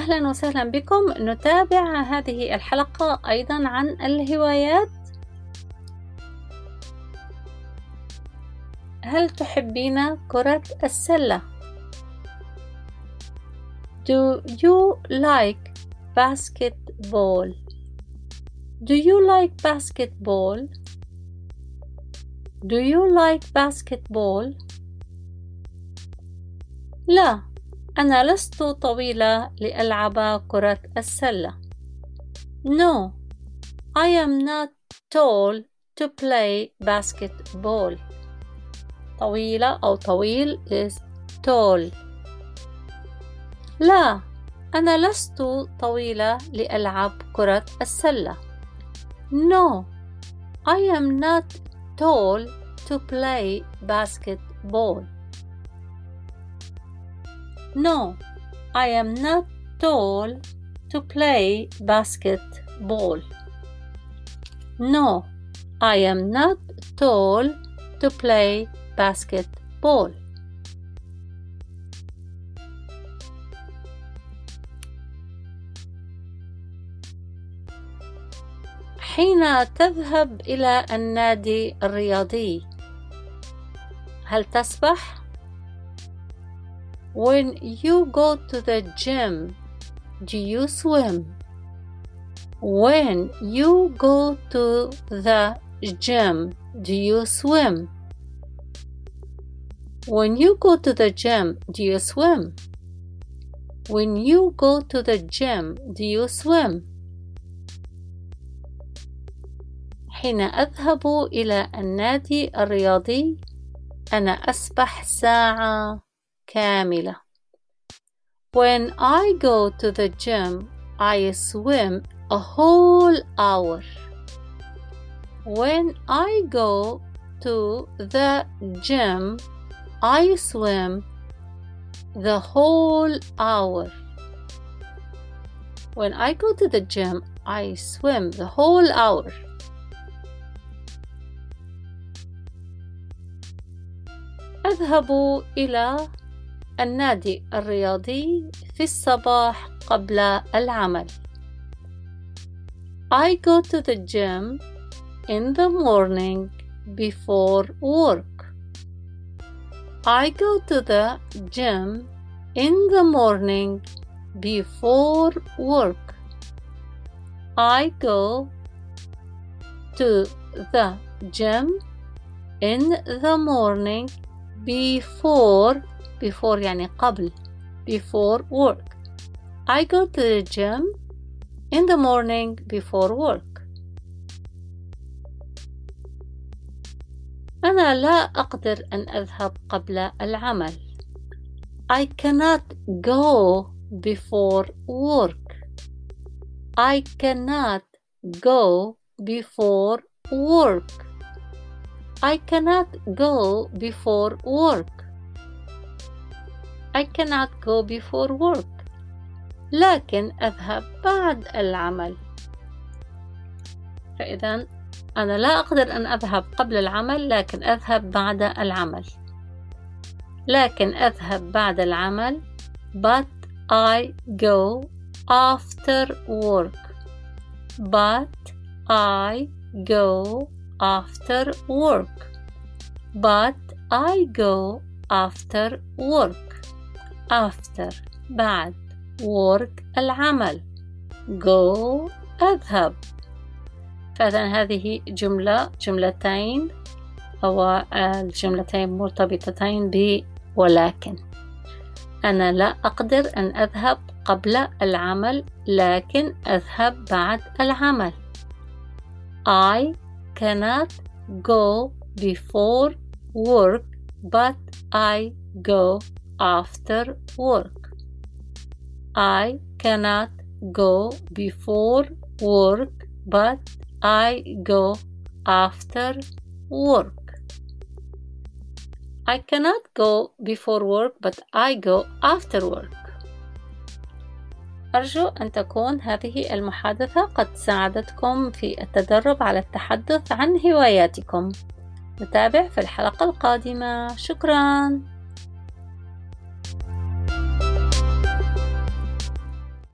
أهلا وسهلا بكم نتابع هذه الحلقة أيضا عن الهوايات هل تحبين كرة السلة؟ Do you like basketball? Do you like basketball? Do you like basketball? لا أنا لست طويلة لألعب كرة السلة. No, I am not tall to play basketball. طويلة أو طويل is tall. لا، أنا لست طويلة لألعب كرة السلة. No, I am not tall to play basketball. No, I am not tall to play basketball. No, I am not tall to play basketball. حين تذهب إلى النادي الرياضي هل تسبح؟ When you go to the gym, do you swim? When you go to the gym, do you swim? When you go to the gym, do you swim? When you go to the gym, do you swim? حين أذهب إلى النادي الرياضي أنا أسبح ساعة كاملة. When I go to the gym, I swim a whole hour. When I go to the gym, I swim the whole hour. When I go to the gym, I swim the whole hour. أذهب إلى النادي الرياضي في الصباح قبل العمل. I go to the gym in the morning before work. I go to the gym in the morning before work. I go to the gym in the morning before before يعني قبل before work I go to the gym in the morning before work أنا لا أقدر أن أذهب قبل العمل I cannot go before work I cannot go before work I cannot go before work I cannot go before work. لكن أذهب بعد العمل. فإذا أنا لا أقدر أن أذهب قبل العمل لكن أذهب بعد العمل. لكن أذهب بعد العمل but I go after work. but I go after work. but I go after work. After بعد. work العمل. go أذهب. فإذا هذه جملة جملتين أو الجملتين مرتبطتين ب ولكن. أنا لا أقدر أن أذهب قبل العمل لكن أذهب بعد العمل. I cannot go before work but I go after work. I cannot go before work, but I go after work. I cannot go before work, but I go after work. أرجو أن تكون هذه المحادثة قد ساعدتكم في التدرب على التحدث عن هواياتكم. نتابع في الحلقة القادمة. شكراً.